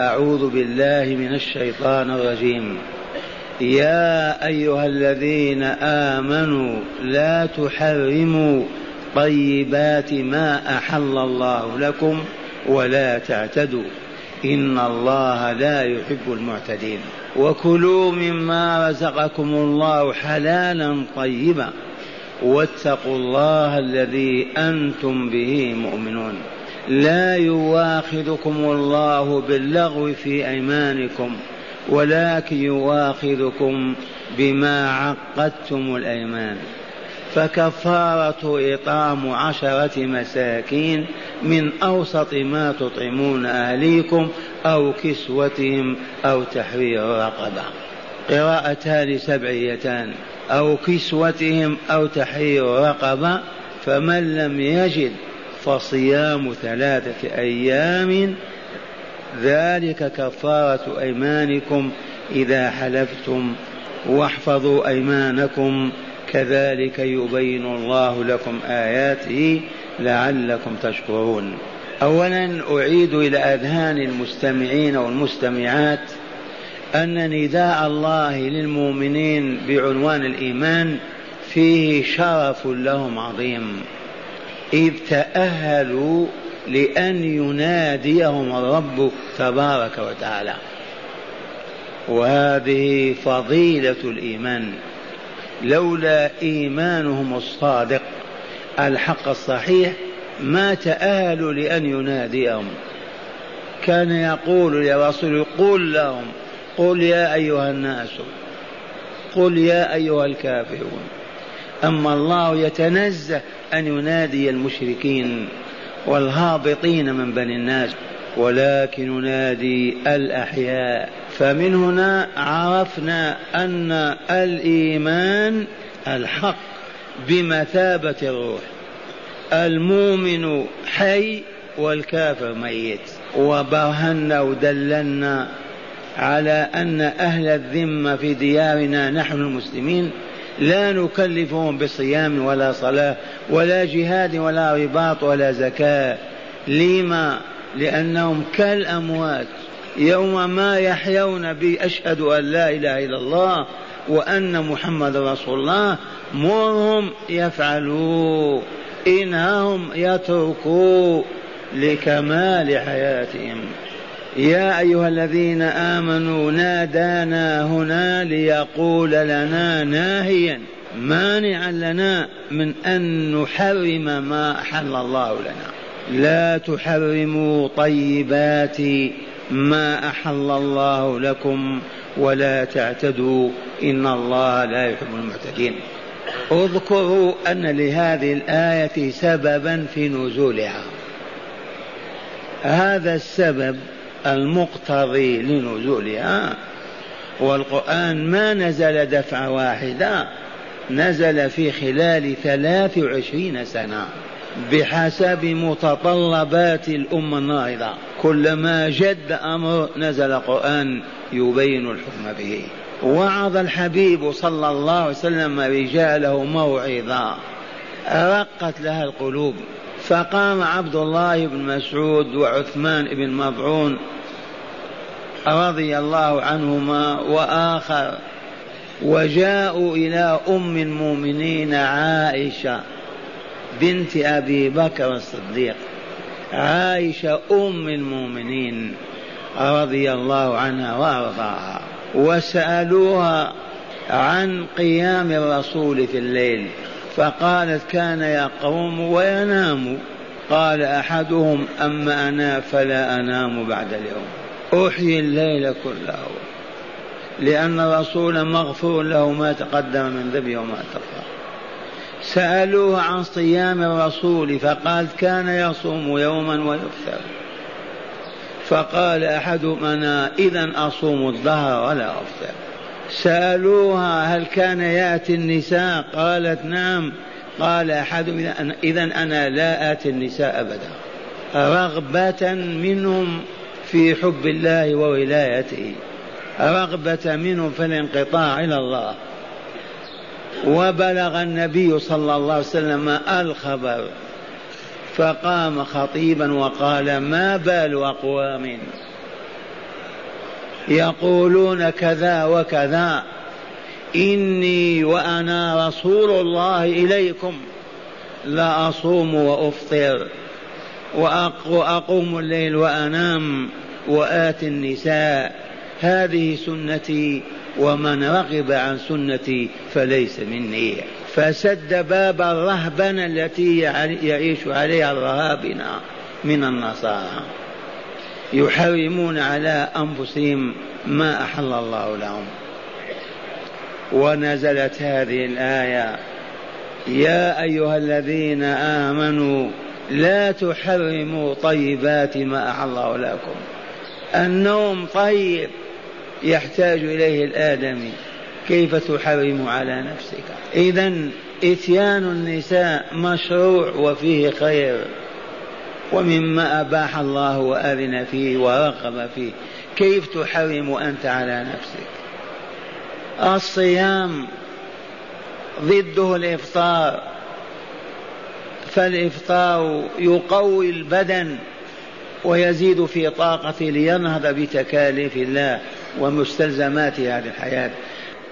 أعوذ بالله من الشيطان الرجيم. يا أيها الذين آمنوا لا تحرموا طيبات ما أحل الله لكم ولا تعتدوا. إن الله لا يحب المعتدين. وكلوا مما رزقكم الله حلالا طيبا. واتقوا الله الذي أنتم به مؤمنون. لا يواخذكم الله باللغو في أيمانكم ولكن يواخذكم بما عقدتم الأيمان. فكفارة إطعام عشرة مساكين من أوسط ما تطعمون أهليكم أو كسوتهم أو تحرير رقبة. قراءتان سبعيتان أو كسوتهم أو تحرير رقبة فمن لم يجد فصيام ثلاثة أيام ذلك كفارة أيمانكم إذا حلفتم واحفظوا أيمانكم. كذلك يبين الله لكم آياته لعلكم تشكرون. أولا أعيد إلى أذهان المستمعين والمستمعات أن نداء الله للمؤمنين بعنوان الإيمان فيه شرف لهم عظيم. إذ تأهلوا لأن يناديهم الرب تبارك وتعالى. وهذه فضيلة الإيمان. لولا إيمانهم الصادق الحق الصحيح ما تأهلوا لأن يناديهم. كان يقول يا رسول قل لهم قل يا أيها الناس قل يا أيها الكافرون. أما الله يتنزه أن ينادي المشركين والهابطين من بني الناس ولكن ينادي الأحياء. فمن هنا عرفنا أن الإيمان الحق بمثابة الروح. المؤمن حي والكافر ميت. وبرهنا ودللنا على أن أهل الذمة في ديارنا نحن المسلمين لا نكلفهم بصيام ولا صلاة ولا جهاد ولا رباط ولا زكاة. لما؟ لأنهم كالأموات. يوم ما يحيون بأشهد أن لا إله إلا الله وأن محمد رسول الله مرهم يفعلوا إنهم يتركوا لكمال حياتهم. يا أيها الذين آمنوا نادانا هنا ليقول لنا ناهيا مانعا لنا من أن نحرم ما أحل الله لنا. لا تحرموا طيبات ما أحل الله لكم ولا تعتدوا إن الله لا يحب المعتدين. اذكروا أن لهذه الآية سببا في نزولها. هذا السبب المقتضي لنزولها. والقرآن ما نزل دفعة واحدة نزل في خلال ثلاث وعشرين سنة بحسب متطلبات الأمة الناهضة. كلما جد أمر نزل قرآن يبين الحكم به. وعظ الحبيب صلى الله عليه وسلم رجاله موعظة رقت لها القلوب. فقام عبد الله بن مسعود وعثمان بن مضعون رضي الله عنهما وآخر وجاءوا إلى أم المؤمنين عائشة بنت أبي بكر الصديق. عائشة أم المؤمنين رضي الله عنها وأرضاها وسألوها عن قيام الرسول في الليل. فقالت كان يقوم وينام. قال أحدهم أما أنا فلا أنام بعد اليوم. أحيي الليل كله. لأن الرسول مغفور له ما تقدم من ذنبه وما تقدم سألوه عن صيام الرسول فقال كان يصوم يوما ويفطر. فقال أحدهم أنا إذا أصوم الظهر ولا أفطر. سألوها هل كان يأتي النساء؟ قالت نعم. قال أحدهم إذا أنا لا آتي النساء أبدا. رغبة منهم في حب الله وولايته. رغبة منهم في الانقطاع إلى الله. وبلغ النبي صلى الله عليه وسلم الخبر. فقام خطيبا وقال ما بال أقوام؟ يقولون كذا وكذا. إني وأنا رسول الله إليكم. لا أصوم وأفطر. وأقوم الليل وأنام وآتي النساء. هذه سنتي ومن رغب عن سنتي فليس مني. فسد باب الرهبنة التي يعيش عليها الرهابنة من النصارى. يحرمون على أنفسهم ما أحل الله لهم. ونزلت هذه الآية يا أيها الذين آمنوا لا تحرموا طيبات ما أحل الله لكم. النوم طيب يحتاج إليه الآدمي كيف تحرم على نفسك؟ إذا إتيان النساء مشروع وفيه خير. ومما أباح الله وأذن فيه ورغب فيه. كيف تحرم أنت على نفسك؟ الصيام ضده الإفطار. فالإفطار يقوي البدن ويزيد في طاقته لينهض بتكاليف الله ومستلزمات هذه الحياة.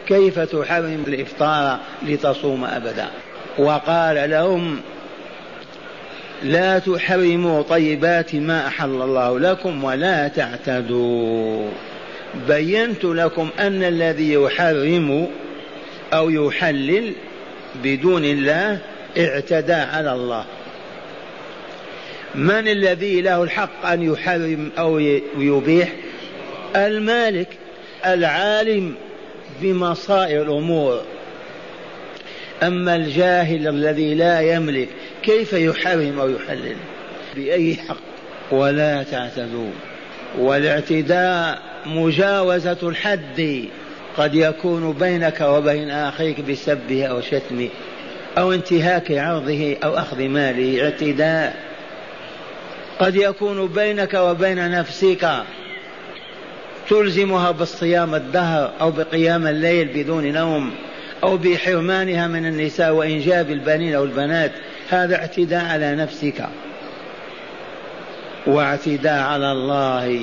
كيف تحرم الإفطار لتصوم أبدا؟ وقال لهم لا تحرموا طيبات ما أحل الله لكم ولا تعتدوا. بينت لكم أن الذي يحرم أو يحلل بدون الله اعتدى على الله. من الذي له الحق أن يحرم أو يبيح؟ المالك العالم بمصائر الأمور. أما الجاهل الذي لا يملك كيف يحرم أو يحلل بأي حق؟ ولا تعتدوا والاعتداء مجاوزة الحد. قد يكون بينك وبين أخيك بسبه أو شتمه أو انتهاك عرضه أو أخذ ماله. اعتداء. قد يكون بينك وبين نفسك. تلزمها بالصيام الدهر أو بقيام الليل بدون نوم أو بحرمانها من النساء وإنجاب البنين أو البنات. هذا اعتداء على نفسك واعتداء على الله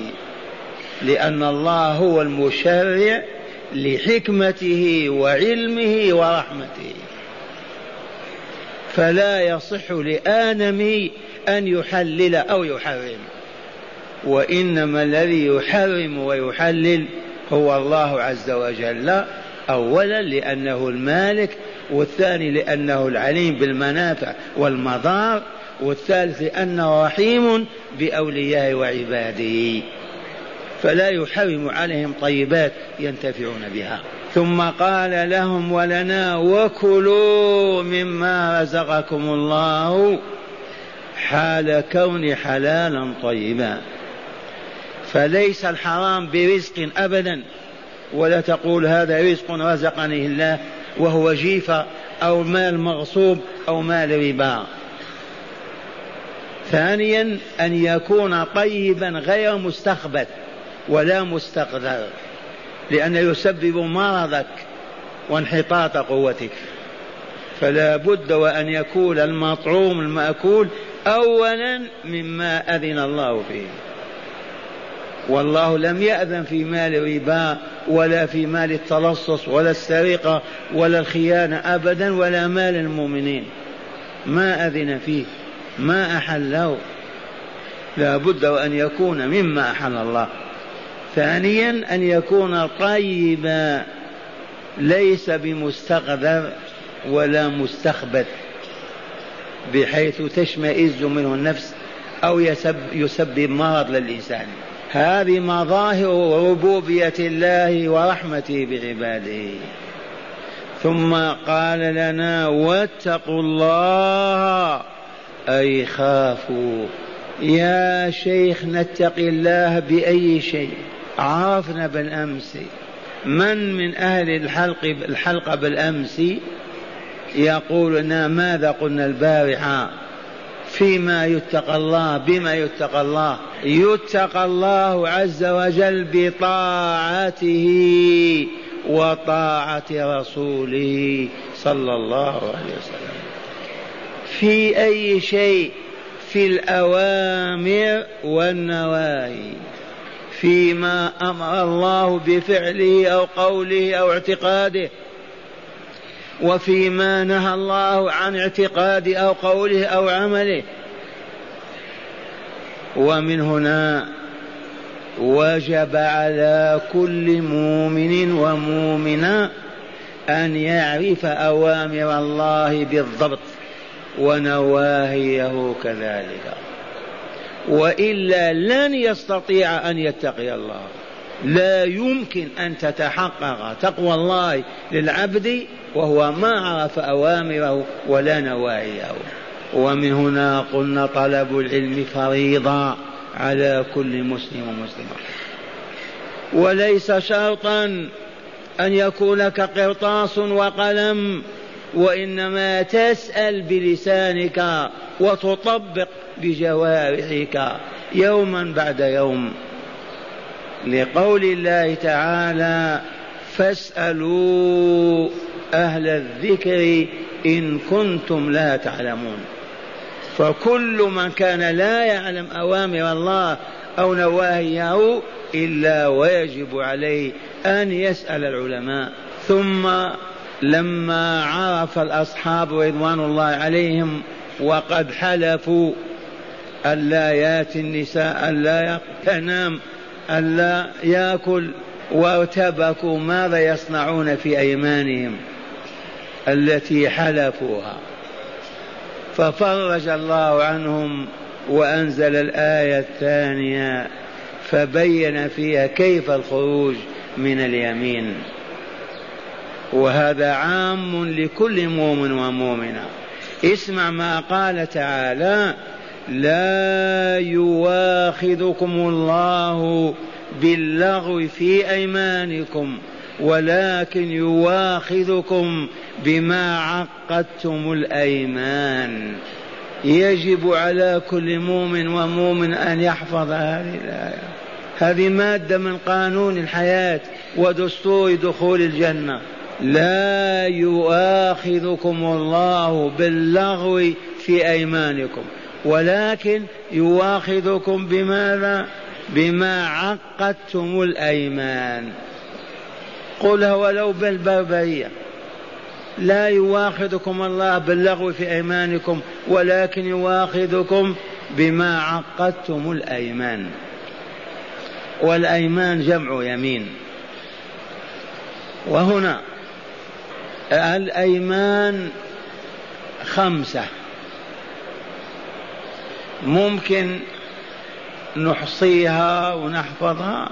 لأن الله هو المشرع لحكمته وعلمه ورحمته. فلا يصح لآدم أن يحلل أو يحرم وإنما الذي يحرم ويحلل هو الله عز وجل أولا لأنه المالك والثاني لأنه العليم بالمنافع والمضار والثالث لأنه رحيم بأوليائه وعباده. فلا يحرم عليهم طيبات ينتفعون بها. ثم قال لهم ولنا وكلوا مما رزقكم الله حال كون حلالا طيبا فليس الحرام برزق أبدا ولا تقول هذا رزق رزقني الله. وهو جيفه أو مال مغصوب أو مال ربا. ثانيا أن يكون طيبا غير مستخبث ولا مستقذر لأنه يسبب مرضك وانحطاط قوتك. فلا بد وأن يكون المطعوم المأكول أولا مما أذن الله فيه. والله لم يأذن في مال ربا ولا في مال التلصص ولا السرقة ولا الخيانة أبدا ولا مال المؤمنين. ما أذن فيه ما أحله. لا بد وأن يكون مما أحل الله. ثانيا أن يكون طيبا ليس بمستقذر ولا مستخبث بحيث تشمئز منه النفس أو يسب يسبب مرض للإنسان. هذه مظاهر ربوبية الله ورحمته بعباده. ثم قال لنا واتقوا الله أي خافوا. يا شيخ نتقي الله بأي شيء؟ عرفنا بالأمس. من من أهل الحلق الحلقة بالأمس؟ يقول لنا ماذا قلنا البارحة؟ فيما يتقى الله بما يتقى الله. يتقى الله عز وجل بطاعته وطاعة رسوله صلى الله عليه وسلم. في أي شيء؟ في الأوامر والنواهي. فيما أمر الله بفعله أو قوله أو اعتقاده. وفيما نهى الله عن اعتقاد أو قوله أو عمله. ومن هنا وجب على كل مؤمن ومؤمنة أن يعرف أوامر الله بالضبط ونواهيه كذلك. وإلا لن يستطيع أن يتقي الله. لا يمكن أن تتحقق تقوى الله للعبد وهو ما عرف أوامره ولا نواهيه ومن هنا قلنا طلب العلم فريضة على كل مسلم ومسلمة. وليس شرطا أن يكون لك قرطاس وقلم وإنما تسأل بلسانك وتطبق بجوارحك يوما بعد يوم. لقول الله تعالى فاسألوا أهل الذكر إن كنتم لا تعلمون. فكل من كان لا يعلم أوامر الله أو نواهيه إلا ويجب عليه أن يسأل العلماء. ثم لما عرف الأصحاب رضوان الله عليهم وقد حلفوا ألا يأتي النساء ألا تنام ألا يأكل وارتبكوا ماذا يصنعون في أيمانهم؟ التي حلفوها. ففرج الله عنهم وأنزل الآية الثانية فبين فيها كيف الخروج من اليمين. وهذا عام لكل مؤمن ومؤمنة. اسمع ما قال تعالى لا يواخذكم الله باللغو في أيمانكم. ولكن يواخذكم بما عقدتم الأيمان. يجب على كل مؤمن ومؤمن أن يحفظ هذه الآية. هذه مادة من قانون الحياة ودستور دخول الجنة. لا يؤاخذكم الله باللغو في أيمانكم ولكن يواخذكم بماذا؟ بما عقدتم الأيمان. قل ولو بالبربرية. لا يواخذكم الله باللغو في أيمانكم ولكن يواخذكم بما عقدتم الأيمان. والأيمان جمع يمين. وهنا الأيمان خمسة. ممكن نحصيها ونحفظها.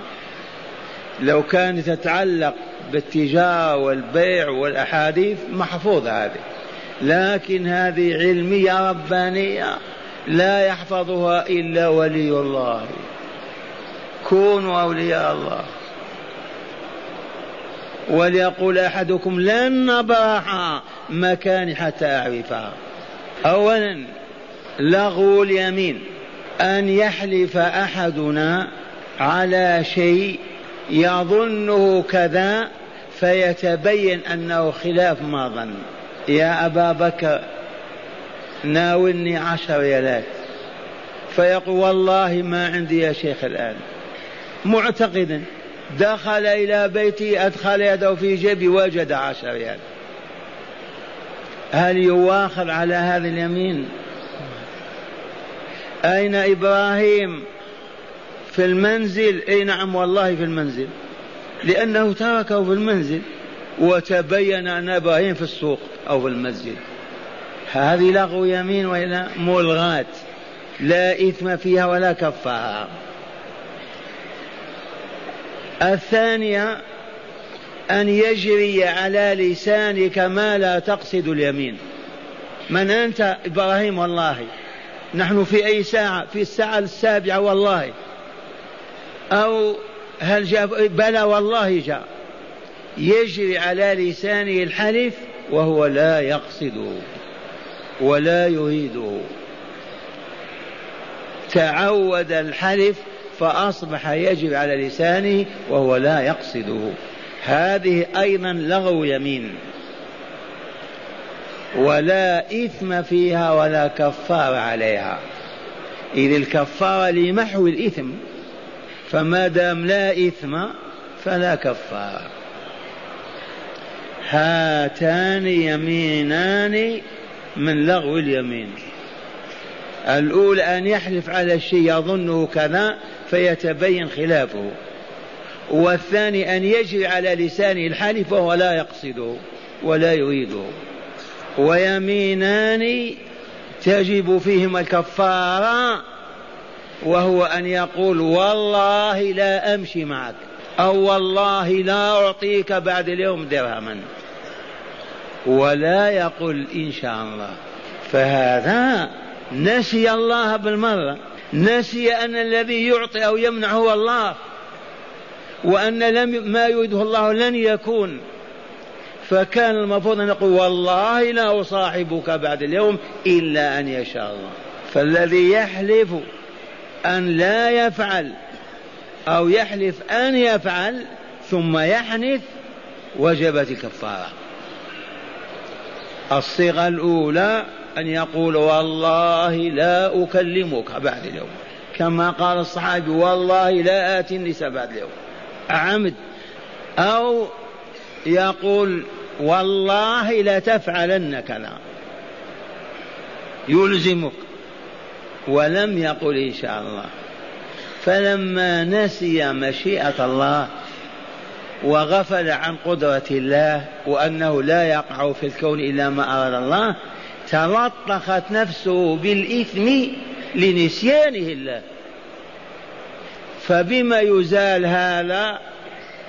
لو كانت تتعلق بالتجارة والبيع والأحاديث محفوظة هذه. لكن هذه علمية ربانية لا يحفظها إلا ولي الله. كونوا أولياء الله. وليقول أحدكم لن نبرح مكاني حتى أعرفها أولا لغو اليمين. أن يحلف أحدنا على شيء يظنه كذا فيتبين أنه خلاف ما ظن. يا أبا بكر ناولني عشر ريالات فيقول والله ما عندي يا شيخ الآن. معتقدا دخل إلى بيتي أدخل يده في جيبي وجد عشر ريال هل يواخذ على هذا اليمين؟ أين إبراهيم؟ في المنزل أي نعم والله في المنزل. لأنه تركه في المنزل وتبين أن إبراهيم في السوق أو في المسجد. هذه لغو يمين وإلا ملغاة. لا إثم فيها ولا كفارة. الثانية أن يجري على لسانك ما لا تقصد اليمين. من أنت إبراهيم والله. نحن في أي ساعة؟ في الساعة السابعة والله. أو هل جاء بلى والله جاء يجري على لسانه الحلف وهو لا يقصده ولا يريده. تعود الحلف فأصبح يجري على لسانه وهو لا يقصده. هذه أيضا لغو يمين. ولا إثم فيها ولا كفار عليها. إذ الكفارة لمحو الإثم فما دام لا إثم فلا كفارة هاتان يمينان من لغو اليمين. الأولى أن يحلف على الشيء يظنه كذا فيتبين خلافه. والثاني أن يجري على لسانه الحلف وهو لا يقصده ولا يريده. ويمينان تجب فيهما الكفارة وهو أن يقول والله لا أمشي معك أو والله لا أعطيك بعد اليوم درهما. ولا يقول إن شاء الله. فهذا نسي الله بالمرة. نسي أن الذي يعطي أو يمنع هو الله. وأن لم ما يريده الله لن يكون. فكان المفروض أن يقول والله لا أصاحبك بعد اليوم إلا أن يشاء الله. فالذي يحلف أن لا يفعل أو يحلف أن يفعل ثم يحنث وجبت الكفارة الصيغة الأولى أن يقول والله لا أكلمك بعد اليوم. كما قال الصحابي والله لا آتي النساء بعد اليوم. عمد أو يقول والله لا تفعلن كذا. يلزمك. ولم يقل إن شاء الله. فلما نسي مشيئة الله وغفل عن قدرة الله وأنه لا يقع في الكون إلا ما أراد الله تلطخت نفسه بالإثم لنسيانه الله. فبما يزال هذا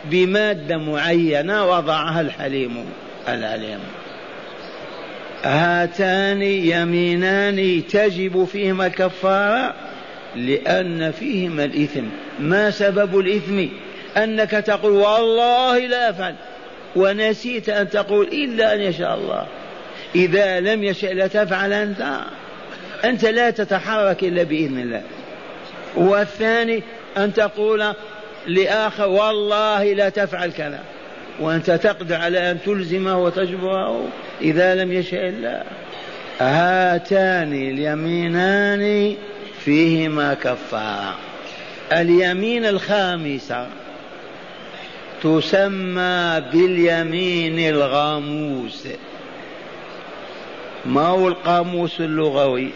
بمادة معينة وضعها الحليم العليم. هاتان يمينان تجب فيهما الكفارة لأن فيهما الإثم. ما سبب الإثم؟ أنك تقول والله لا أفعل. ونسيت أن تقول إلا أن يشاء الله. إذا لم يشأ لا تفعل أنت. أنت لا تتحرك إلا بإذن الله. والثاني أن تقول لآخر والله لا تفعل كذا. وأنت تقدر على أن تلزمه وتجبره. إذا لم يشاء الله هاتان اليمينان فيهما كفارة اليمين الخامسة تسمى باليمين الغاموس. ما هو القاموس اللغوي؟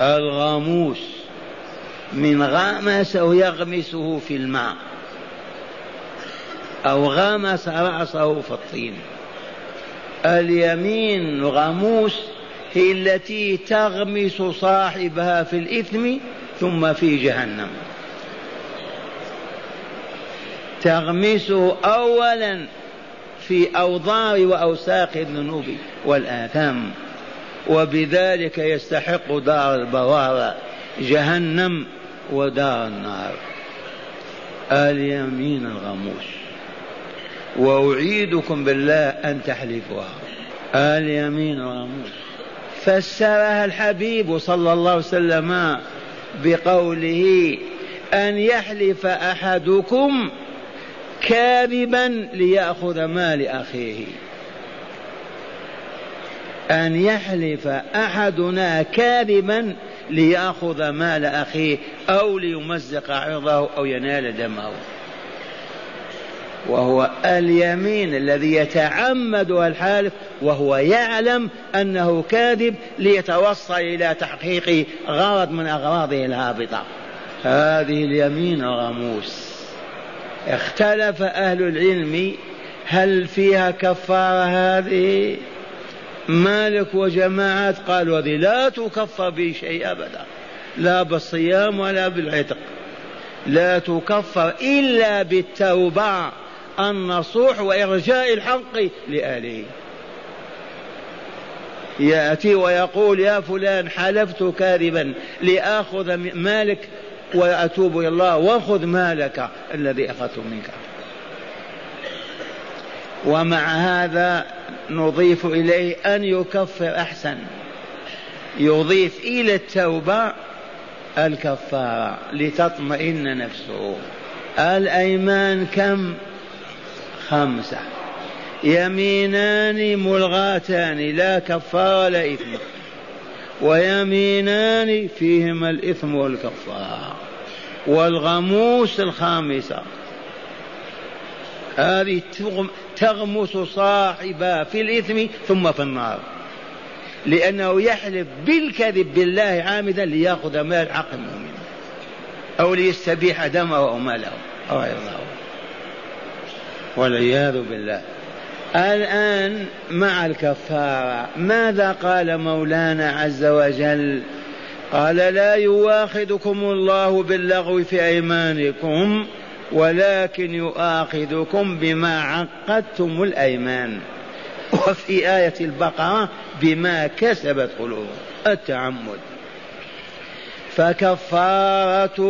الغاموس. من غامس يغمسه في الماء. أو غمس رأسه في الطين. اليمين غموس هي التي تغمس صاحبها في الإثم ثم في جهنم. تغمسه أولا في أوضار وأوساق الذنوب والآثام وبذلك يستحق دار البوار جهنم ودار النار. اليمين الغموس وأعيدكم بالله أن تحلفوها. اليمين الغموس فسرها الحبيب صلى الله عليه وسلم بقوله أن يحلف أحدكم كاذبا ليأخذ مال أخيه. أن يحلف أحدنا كاذبا ليأخذ مال أخيه أو ليمزق عرضه أو ينال دمه. وهو اليمين الذي يتعمد الحالف وهو يعلم أنه كاذب ليتوصل إلى تحقيق غرض من أغراضه الهابطة. هذه اليمين غموس اختلف أهل العلم هل فيها كفارة هذه؟ مالك وجماعات قالوا هذه لا تكفر بشيء أبدا لا بالصيام ولا بالعتق. لا تكفر إلا بالتوبة. النصوح وإرجاء الحق لأهله يأتي ويقول يا فلان حلفت كاذبا لآخذ مالك وأتوب إلى الله وخذ مالك الذي أخذته منك. ومع هذا نضيف إليه أن يكفر أحسن. يضيف إلى التوبة الكفارة لتطمئن نفسه. الأيمان كم؟ خمسة. يمينان ملغاتان لا كفارة ولا إثم. ويمينان فيهما الإثم والكفارة والغموس الخامسة هذه تغمس صاحبها في الإثم ثم في النار. لأنه يحلف بالكذب بالله عامدا ليأخذ مال حق المؤمن أو ليستبيح دمه أو ماله. أو عرضه والعياذ بالله. الآن مع الكفارة ماذا قال مولانا عز وجل؟ قال لا يواخذكم الله باللغو في أيمانكم ولكن يؤاخذكم بما عقدتم الأيمان. وفي آية البقرة بما كسبت قلوبهم التعمد. فكفارته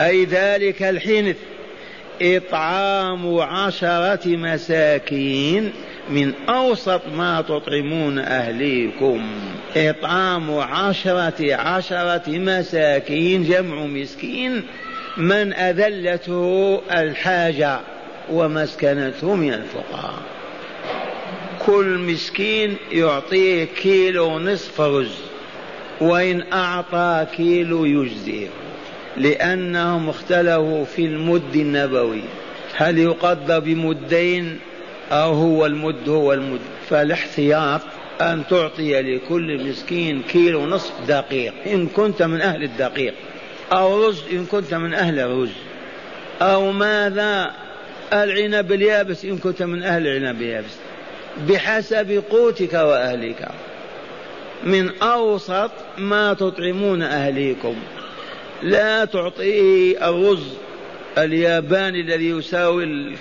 أي ذلك الحنث إطعام عشرة مساكين من أوسط ما تطعمون أهليكم. إطعام عشرة عشرة مساكين جمع مسكين. من أذلته الحاجة ومسكنته من الفقراء. كل مسكين يعطيه كيلو نصف رز وإن أعطى كيلو يجزيه. لأنهم اختلفوا في المد النبوي. هل يقدر بمدين أو هو المد هو المد؟ فالاحتياط أن تعطي لكل مسكين كيلو نصف دقيق إن كنت من أهل الدقيق أو رز إن كنت من أهل الرز. أو ماذا؟ العنب اليابس إن كنت من أهل العنب اليابس. بحسب قوتك وأهلك. من أوسط ما تطعمون أهليكم. لا تعطيه الرز الياباني الذي يساوي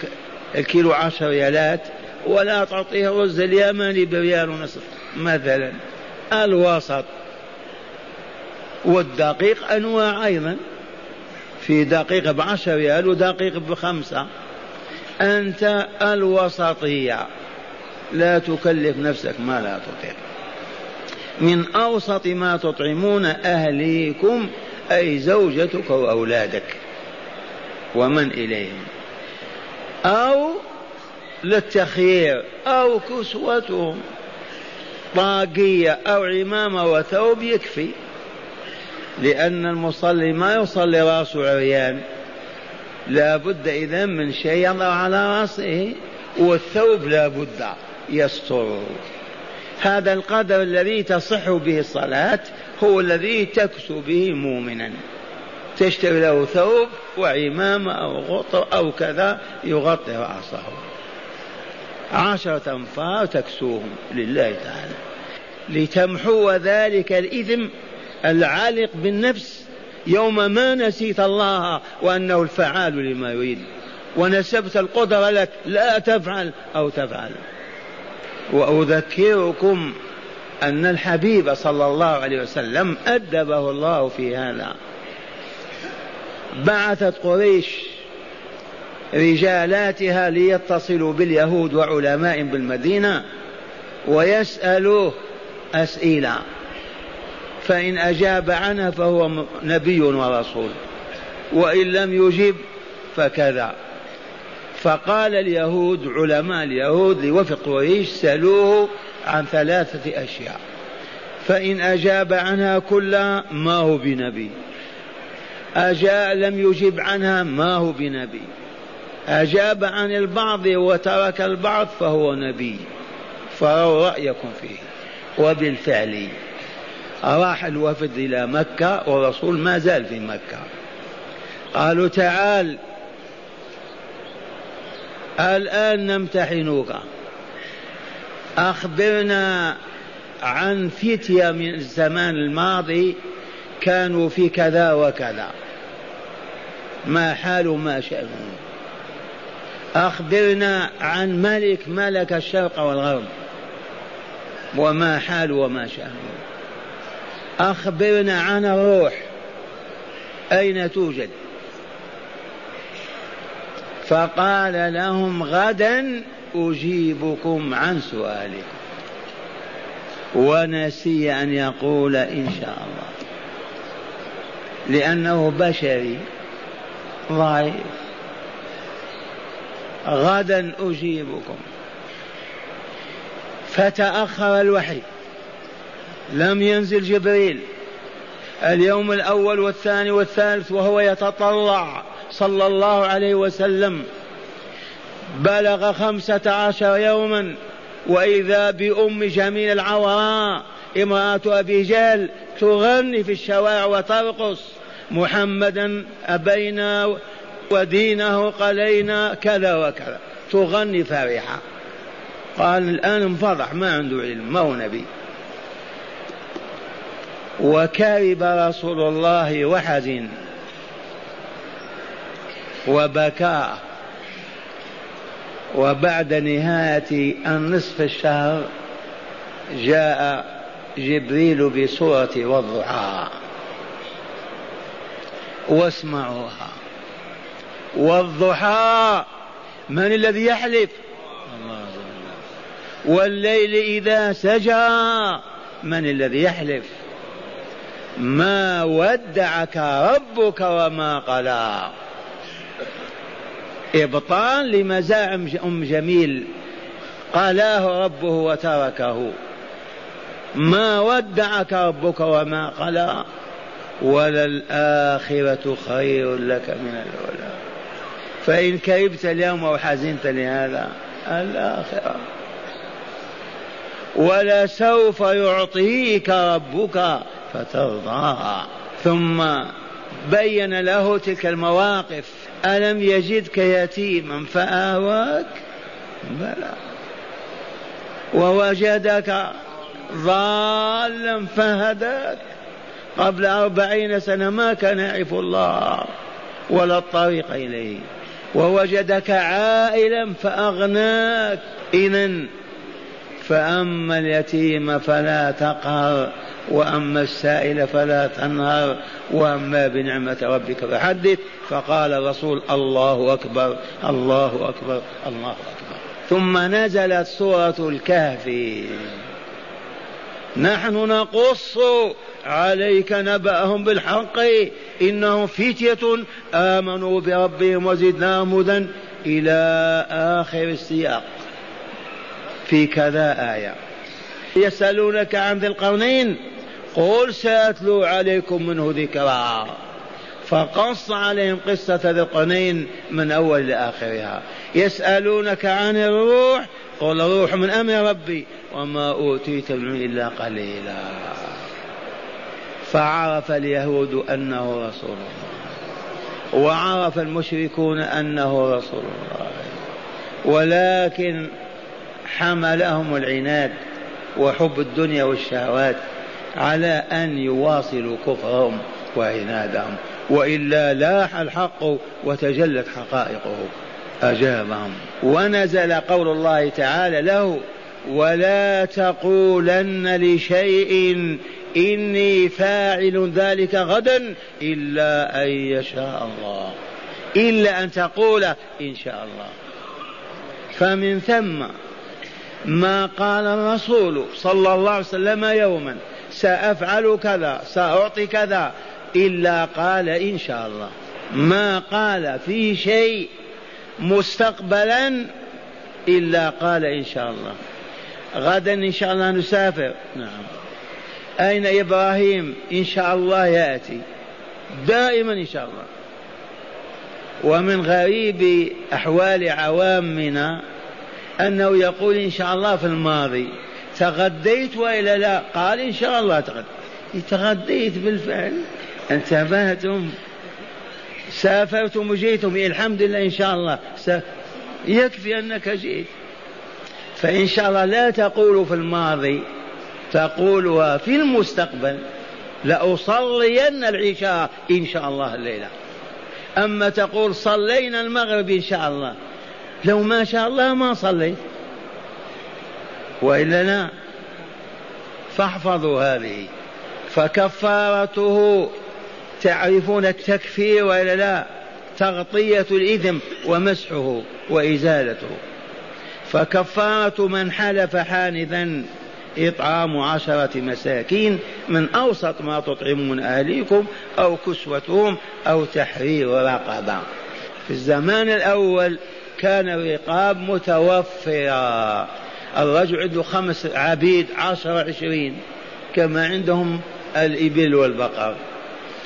الكيلو عشر ريالات ولا تعطيه الرز اليمني بريال ونصف مثلا. الوسط. والدقيق أنواع أيضا. في دقيق بعشر ريال ودقيق بخمسة. أنت الوسطية. لا تكلف نفسك ما لا تطيق. من أوسط ما تطعمون أهليكم. أي زوجتك وأولادك ومن إليهم أو للتخيير أو كسوتهم طاقية أو عمامة وثوب يكفي لأن المصلي ما يصلي رأسه عريان لا بد إذا من شيء يضع على رأسه والثوب لا بد يستره هذا القدر الذي تصح به الصلاة هو الذي تكسو به مؤمنا. تشتري له ثوب وعمامة أو غطر أو كذا يغطي رأسه عشرة أنفار تكسوهم لله تعالى. لتمحو ذلك الإثم العالق بالنفس يوم ما نسيت الله وأنه الفعال لما يريد. ونسبت القدرة لك. لا تفعل أو تفعل. وأذكركم أن الحبيب صلى الله عليه وسلم أدبه الله في هذا. بعثت قريش رجالاتها ليتصلوا باليهود وعلماء بالمدينة ويسألوه أسئلة. فإن أجاب عنها فهو نبي ورسول. وإن لم يجب فكذا. فقال اليهود علماء اليهود لوفق قريش سألوه عن ثلاثة أشياء. فإن أجاب عنها كلها ما هو بنبي. أجاء لم يجب عنها ما هو بنبي. أجاب عن البعض وترك البعض فهو نبي. فروا رأيكم فيه. وبالفعل راح الوفد إلى مكة والرسول ما زال في مكة. قالوا تعال الآن نمتحنك. أخبرنا عن فتية من الزمان الماضي كانوا في كذا وكذا. ما حال ما شأنهم أخبرنا عن ملك ملك الشرق والغرب. وما حال وما شأنه أخبرنا عن الروح. أين توجد؟ فقال لهم غدا أجيبكم عن سؤالكم. ونسي أن يقول إن شاء الله. لأنه بشري ضعيف. غدا أجيبكم. فتأخر الوحي. لم ينزل جبريل. اليوم الأول والثاني والثالث وهو يتطلع. صلى الله عليه وسلم. بلغ خمسة عشر يوما وإذا بأم جميل العوراء امرأة أبي جهل تغني في الشوارع وترقص محمدا أبينا ودينه قلينا كذا وكذا. تغني فرحة قال الآن انفضح ما عنده علم ما هو نبي. وكرب رسول الله وحزن وبكى. وبعد نهاية النصف الشهر جاء جبريل بصورة والضحى واسمعوها. والضحى من الذي يحلف؟ الله والليل إذا سجى من الذي يحلف؟ ما ودعك ربك وما قلى. إبطال لمزاعم أم جميل. قلاه ربه وتركه. ما ودعك ربك وما قلى. وللآخرة خير لك من الأولى. فإن كربت اليوم أو حزنت لهذا الآخرة. ولسوف يعطيك ربك فترضى. ثم بين له تلك المواقف. ألم يجدك يتيما فآواك؟ بلى. ووجدك ضالا فهداك. قبل أربعين سنة ما كان يعرف الله ولا الطريق إليه. ووجدك عائلا فأغناك. إذا فأما اليتيم فلا تقهر وأما السائل فلا تنهر وأما بنعمة ربك فحدث. فقال الرسول الله أكبر الله أكبر الله أكبر. ثم نزلت سورة الكهف. نحن نقص عليك نبأهم بالحق إنهم فتية آمنوا بربهم وزدناهم هدى إلى آخر السياق. في كذا آية. يسألونك عن ذي القرنين قل سأتلو عليكم منه ذكرا. فقص عليهم قصة ذي القرنين من أول لآخرها يسألونك عن الروح قل روح من أمر ربي وما أوتيت من إلا قليلا. فعرف اليهود أنه رسول الله. وعرف المشركون أنه رسول الله. ولكن حملهم العناد وحب الدنيا والشهوات على أن يواصلوا كفرهم وعنادهم. وإلا لاح الحق وتجلت حقائقه. أجابهم. ونزل قول الله تعالى له ولا تقولن لشيء إني فاعل ذلك غدا إلا أن يشاء الله. إلا أن تقول إن شاء الله. فمن ثم ما قال الرسول صلى الله عليه وسلم يوما سأفعل كذا سأعطي كذا إلا قال إن شاء الله. ما قال في شيء مستقبلا إلا قال إن شاء الله. غدا إن شاء الله نسافر. نعم. أين إبراهيم؟ إن شاء الله يأتي. دائما إن شاء الله. ومن غريب أحوال عوامنا أنه يقول إن شاء الله في الماضي تغديت وإلا لا؟ قال إن شاء الله تغديت. تغديت بالفعل. انتبهتم؟ سافرتم وجيتم الحمد لله إن شاء الله. يكفي أنك جئت. فإن شاء الله لا تقول في الماضي تقولها في المستقبل. لأصلين العشاء إن شاء الله الليلة. أما تقول صلينا المغرب إن شاء الله لو ما شاء الله ما صليت وإلا لا فاحفظوا هذه. فكفارته تعرفون التكفير وإلا لا تغطية الإثم ومسحه وإزالته. فكفارة من حلف حانثا إطعام عشرة مساكين من أوسط ما تطعمون أهليكم أو كسوتهم أو تحرير رقبة. في الزمان الأول كان الرقاب متوفرة الرجل عنده خمس عبيد عشرة عشرين كما عندهم الإبل والبقر.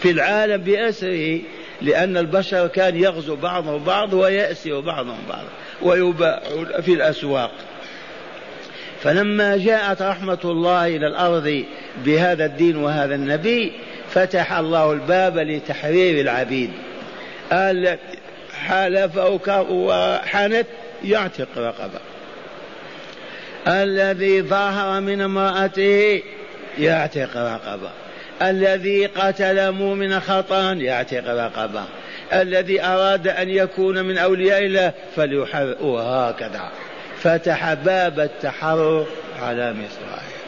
في العالم بأسره لأن البشر كان يغزو بعضهم بعض ويأسر بعضهم بعض ويباع في الأسواق. فلما جاءت رحمة الله إلى الأرض بهذا الدين وهذا النبي فتح الله الباب لتحرير العبيد. حلف وحنت يعتق رقبة. الذي ظاهر من امرأته يعتق رقبة. الذي قتل مؤمن خطأ يعتق رقبة. الذي أراد أن يكون من أولياء الله فليحرر وهكذا. فتح باب التحرر على مصراعيه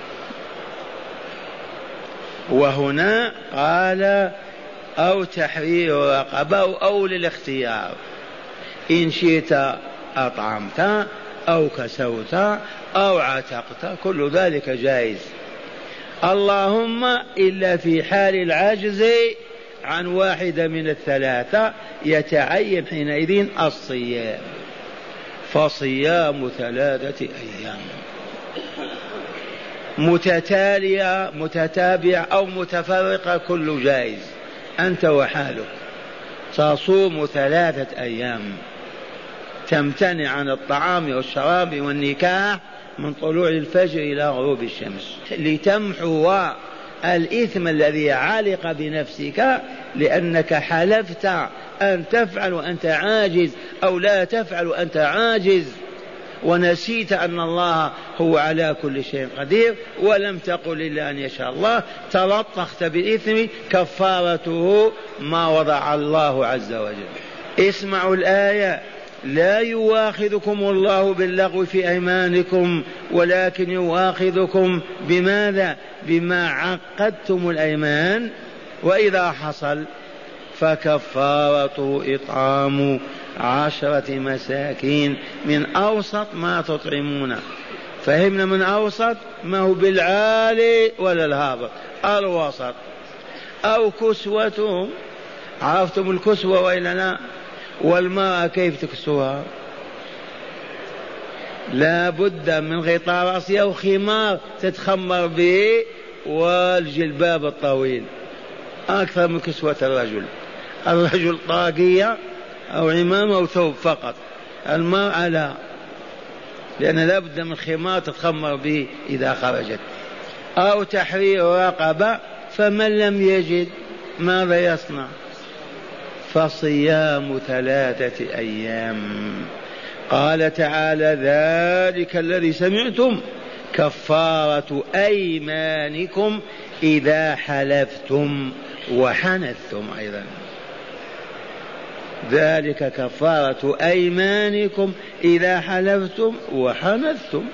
وهنا قال أو تحرير رقبة أو للاختيار. إن شئت أطعمت أو كسوت أو عتقت كل ذلك جائز. اللهم إلا في حال العجز عن واحدة من الثلاثة يتعين حينئذ الصيام. فصيام ثلاثة أيام. متتالية متتابعة أو متفرقة كل جائز. أنت وحالك. تصوم ثلاثة أيام. تمتنع عن الطعام والشراب والنكاح من طلوع الفجر إلى غروب الشمس. لتمحو الإثم الذي علق بنفسك لأنك حلفت أن تفعل وأنت عاجز أو لا تفعل وأنت عاجز. ونسيت أن الله هو على كل شيء قدير ولم تقل إلا أن يشاء الله. تلطخت بالإثم كفارته ما وضع الله عز وجل. اسمعوا الآية. لا يواخذكم الله باللغو في أيمانكم ولكن يواخذكم بماذا؟ بما عقدتم الأيمان. وإذا حصل فكفارته إطعام عشرة مساكين من أوسط ما تطعمون. فهمنا من أوسط ما هو بالعالي ولا الهابط. الوسط. أو كسوتهم. عرفتم الكسوة والا لا والمرأة كيف تكسوها؟ لا بد من غطاء رأسها أو خمار تتخمر به والجلباب الطويل. أكثر من كسوة الرجل. الرجل طاقية. أو عمامة أو ثوب فقط. المرأة لا لأن لا بد من خمار تتخمر به إذا خرجت. أو تحرير رقبة فمن لم يجد ماذا يصنع؟ فصيام ثلاثة أيام. قال تعالى ذلك الذي سمعتم كفارة أيمانكم إذا حلفتم وحنثتم أيضا. ذلك كفارة أيمانكم إذا حلفتم وحنثتم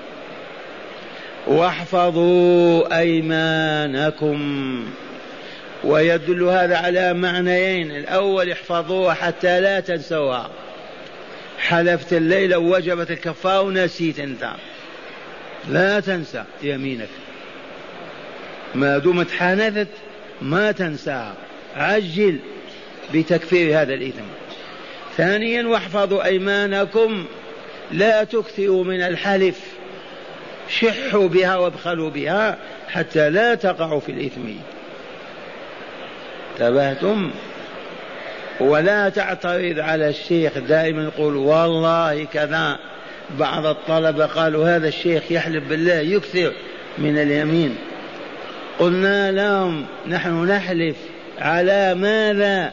واحفظوا أيمانكم. ويدل هذا على معنيين. الأول احفظوها حتى لا تنسوها. حلفت الليلة ووجبت الكفارة ونسيت أنت. لا تنسى يمينك. ما دمت حانثت ما تنساها. عجل بتكفير هذا الإثم. ثانيا واحفظوا أيمانكم. لا تكثروا من الحلف. شحوا بها وابخلوا بها حتى لا تقعوا في الإثم. انتبهتم؟ ولا تعترض على الشيخ دائما يقول والله كذا. بعض الطلبة قالوا هذا الشيخ يحلف بالله يكثر من اليمين. قلنا لهم نحن نحلف على ماذا؟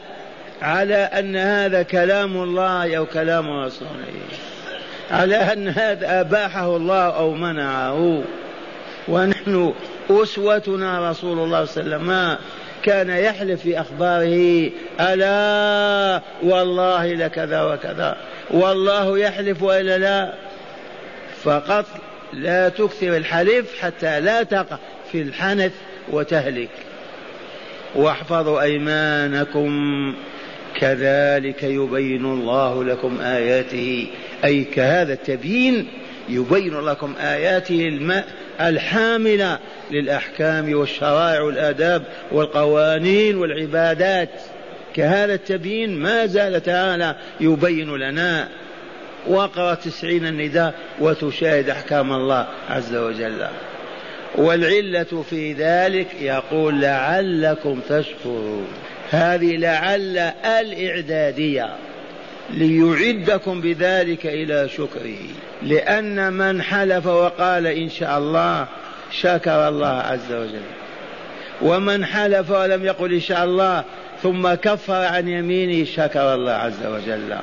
على أن هذا كلام الله أو كلام رسوله. على أن هذا أباحه الله أو منعه. ونحن أسوتنا رسول الله صلى الله عليه وسلم. كان يحلف في أخباره ألا والله لكذا وكذا. والله يحلف وإلا لا. فقط لا تكثر الحلف حتى لا تقع في الحنث وتهلك. واحفظوا أيمانكم. كذلك يبين الله لكم آياته. أي كهذا التبيين يبين لكم آياته الماء الحاملة للأحكام والشرائع والآداب والقوانين والعبادات. كهذا التبيين ما زال تعالى يبين لنا. واقرأ تسعين النداء وتشاهد أحكام الله عز وجل. والعلة في ذلك يقول لعلكم تشكرون. هذه لعل الإعدادية ليعدكم بذلك إلى شكره. لأن من حلف وقال إن شاء الله شكر الله عز وجل. ومن حلف ولم يقل إن شاء الله ثم كفر عن يمينه شكر الله عز وجل.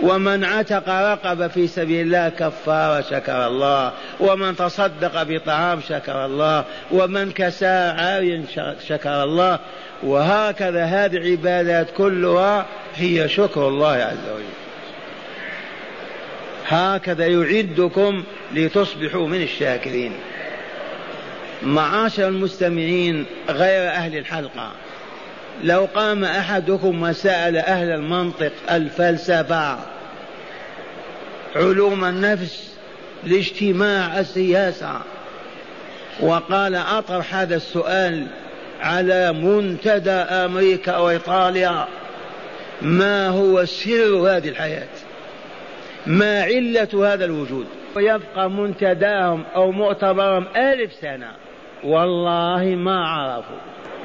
ومن عتق رقب في سبيل الله كفار شكر الله. ومن تصدق بطعام شكر الله. ومن كسى عاريا شكر الله. وهكذا هذه العبادات كلها هي شكر الله عز وجل. هكذا يعدكم لتصبحوا من الشاكرين. معاشر المستمعين غير أهل الحلقة لو قام أحدكم وسأل أهل المنطق الفلسفة علوم النفس الاجتماع السياسة وقال أطرح هذا السؤال على منتدى أمريكا وإيطاليا ما هو سر هذه الحياة؟ ما علة هذا الوجود؟ ويبقى منتداهم أو مؤتبرهم ألف سنة. والله ما عرفوا.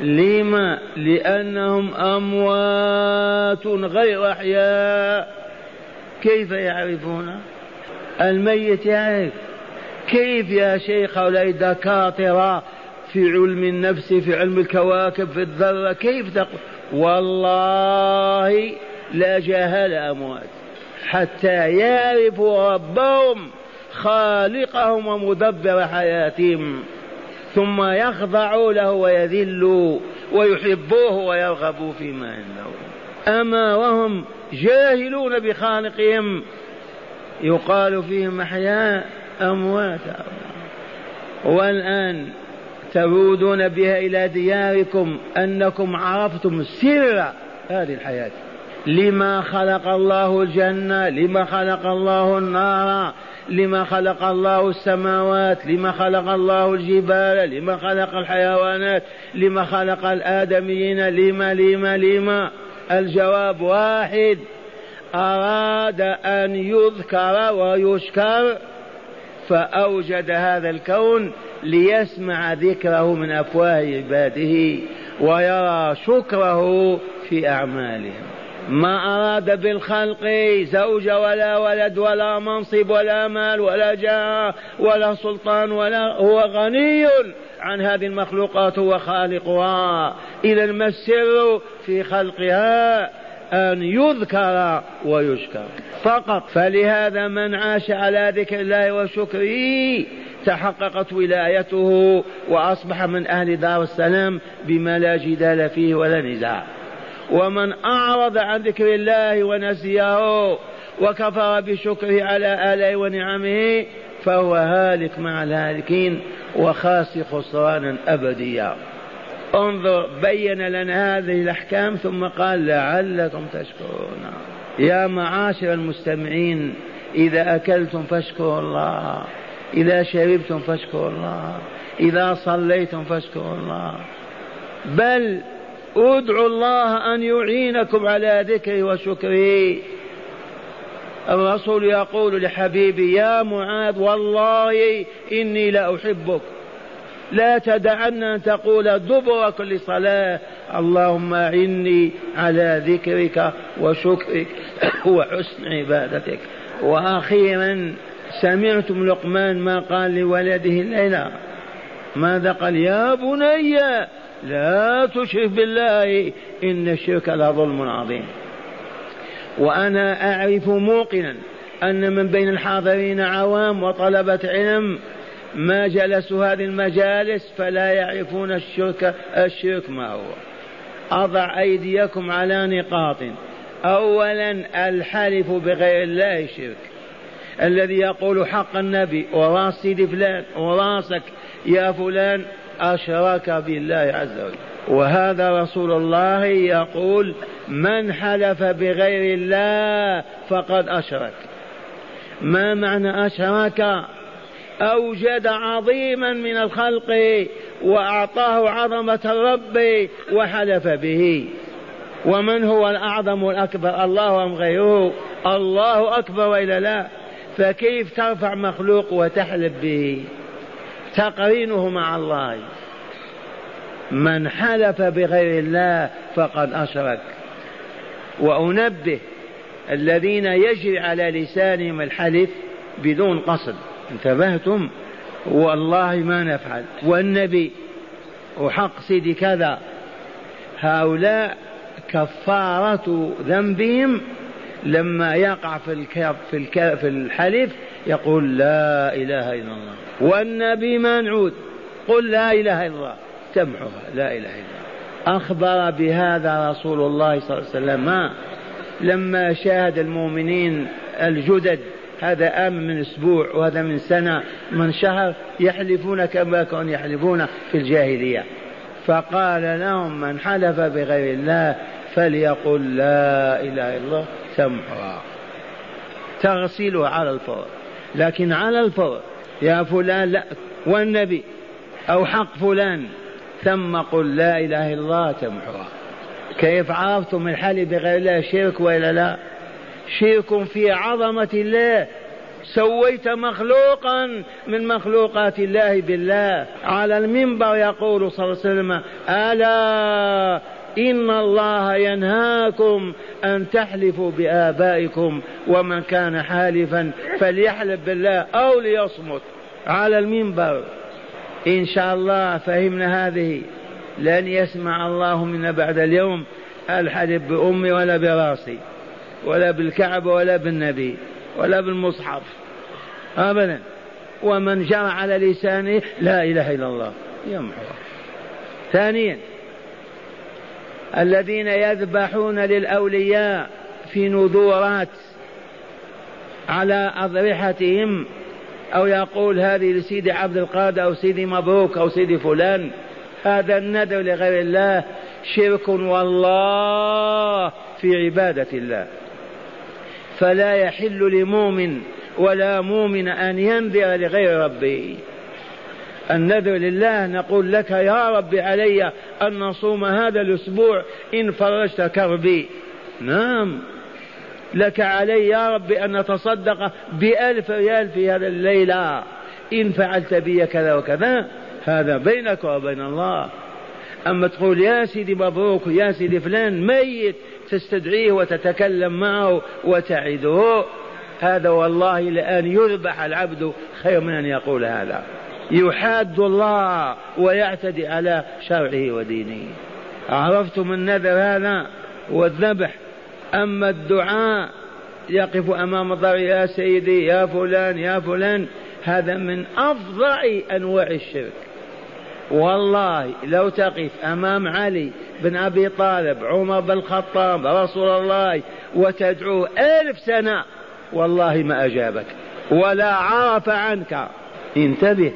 لما؟ لأنهم أموات غير أحياء. كيف يعرفون؟ الميت يعرف. كيف يا شيخ هؤلاء الدكاترة في علم النفس في علم الكواكب في الذرة كيف تقول؟ والله لا جهل أموات. حتى يعرفوا ربهم خالقهم ومدبر حياتهم ثم يخضعوا له ويذلوا ويحبوه ويرغبوا فيما عنده أما وهم جاهلون بخالقهم يقال فيهم أحياء أموات. والآن تعودون بها إلى دياركم أنكم عرفتم سر هذه الحياة. لما خلق الله الجنة لما خلق الله النار لما خلق الله السماوات لما خلق الله الجبال لما خلق الحيوانات لما خلق الآدميين لما لما لما الجواب واحد أراد أن يذكر ويشكر فأوجد هذا الكون ليسمع ذكره من أفواه عباده ويرى شكره في أعمالهم. ما أراد بالخلق زوج ولا ولد ولا منصب ولا مال ولا جاه ولا سلطان ولا هو غني عن هذه المخلوقات هو خالقها إذا ما السر في خلقها؟ أن يذكر ويشكر. فقط. فلهذا من عاش على ذكر الله وشكره تحققت ولايته وأصبح من أهل دار السلام بما لا جدال فيه ولا نزاع. ومن أعرض عن ذكر الله ونسيه وكفر بشكره على آلائه ونعمه فهو هالك مع الهالكين وخاسر خسرانا أبديا. انظر بين لنا هذه الأحكام ثم قال لعلكم تشكرون. يا معاشر المستمعين إذا أكلتم فاشكروا الله إذا شربتم فاشكروا الله إذا صليتم فاشكروا الله. بل ادعوا الله أن يعينكم على ذكره وشكره الرسول يقول لحبيبي يا معاذ والله إني لأحبك. لا تدعن أن تقول دبر كل صلاة اللهم أعني على ذكرك وشكرك وحسن عبادتك. وأخيرا سمعتم لقمان ما قال لولده الليلة ماذا قال؟ يا بني لا تشرك بالله إن الشرك لظلم عظيم. وأنا أعرف موقنا أن من بين الحاضرين عوام وطلبة علم ما جلسوا هذه المجالس فلا يعرفون الشرك الشرك ما هو. أضع أيديكم على نقاط. أولا الحلف بغير الله شرك. الذي يقول حق النبي وراس سيدي فلان وراسك يا فلان أشرك بالله عز وجل. وهذا رسول الله يقول من حلف بغير الله فقد أشرك. ما معنى أشرك؟ أوجد عظيما من الخلق وأعطاه عظمة الرب وحلف به. ومن هو الأعظم والأكبر الله أم غيره؟ الله أكبر وإلا لا. فكيف ترفع مخلوق وتحلف به؟ تقرينه مع الله. من حلف بغير الله فقد أشرك. وأنبه الذين يجري على لسانهم الحلف بدون قصد. انتبهتم؟ والله ما نفعل. والنبي وحق سيدي كذا هؤلاء كفارة ذنبهم لما يقع في الكف في, الكف في الحلف يقول لا إله إلا الله. والنبي منعود قل لا إله إلا الله. تمحها لا إله إلا الله. أخبر بهذا رسول الله صلى الله عليه وسلم ما لما شاهد المؤمنين الجدد هذا آمن من أسبوع وهذا من سنة من شهر يحلفون كما كانوا يحلفون في الجاهلية. فقال لهم من حلف بغير الله فليقل لا إله إلا الله. تمحها تغسلها على الفور. لكن على الفور يا فلان لا. والنبي أو حق فلان. ثم قل لا إله إلا الله. تمحها كيف عرفتم الحلف بغير الله شرك ولا لا؟ شرك في عظمة الله. سويت مخلوقا من مخلوقات الله بالله. على المنبر يقول صلى الله عليه وسلم ألا إن الله ينهاكم أن تحلفوا بآبائكم ومن كان حالفا فليحلف بالله أو ليصمت. على المنبر. إن شاء الله فهمنا هذه. لن يسمع الله منا بعد اليوم. الحلف بأمي ولا برأسي. ولا بالكعبة ولا بالنبي ولا بالمصحف. أبدا. ومن جرى على لسانه لا إله إلا الله. يمحو ثانيا. الذين يذبحون للأولياء في نذورات على أضرحتهم أو يقول هذه لسيدي عبد القادر أو سيدي مبروك أو سيدي فلان. هذا النذر لغير الله شرك والله في عبادة الله. فلا يحل لمؤمن ولا مؤمن أن ينذر لغير ربه. النذر لله نقول لك يا رب علي أن نصوم هذا الأسبوع إن فرجت كربي. نعم. لك علي يا رب أن نتصدق بألف ريال في هذا الليلة. إن فعلت بي كذا وكذا هذا بينك وبين الله. أما تقول يا سيدي مبروك يا سيدي فلان ميت تستدعيه وتتكلم معه وتعده. هذا والله لأن يذبح العبد خير من أن يقول هذا. يحاد الله ويعتدي على شرعه ودينه. عرفتم النذر هذا؟ والذبح. أما الدعاء يقف أمام الضر يا سيدي يا فلان يا فلان. هذا من أفظع أنواع الشرك. والله لو تقف أمام علي بن أبي طالب عمر بن الخطاب رسول الله وتدعوه ألف سنة. والله ما أجابك ولا عرف عنك. انتبه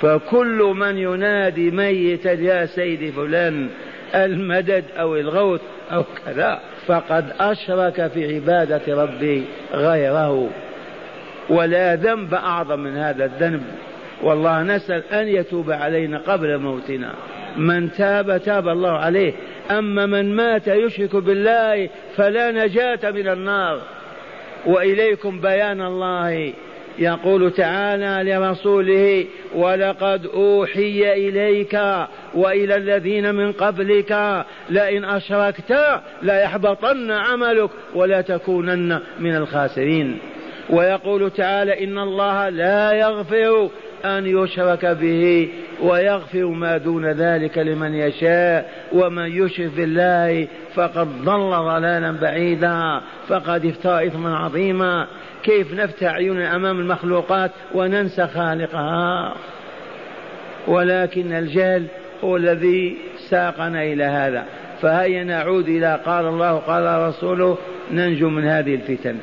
فكل من ينادي ميتا يا سيدي فلان المدد أو الغوث أو كذا فقد أشرك في عبادة ربي غيره. ولا ذنب أعظم من هذا الذنب. والله نسأل أن يتوب علينا قبل موتنا. من تاب تاب الله عليه. أما من مات يشرك بالله فلا نجاة من النار. وإليكم بيان الله. يقول تعالى لرسوله ولقد أوحي إليك وإلى الذين من قبلك لئن أشركت ليحبطن عملك ولا تكونن من الخاسرين. ويقول تعالى إن الله لا يغفر أن يشرك به ويغفر ما دون ذلك لمن يشاء. ومن يشرك بالله فقد ضل ضلالا بعيدا. فقد افترى اثما عظيما. كيف نفتح عيوننا أمام المخلوقات وننسى خالقها؟ ولكن الجهل هو الذي ساقنا إلى هذا. فهيا نعود إلى قال الله قال رسوله ننجو من هذه الفتن.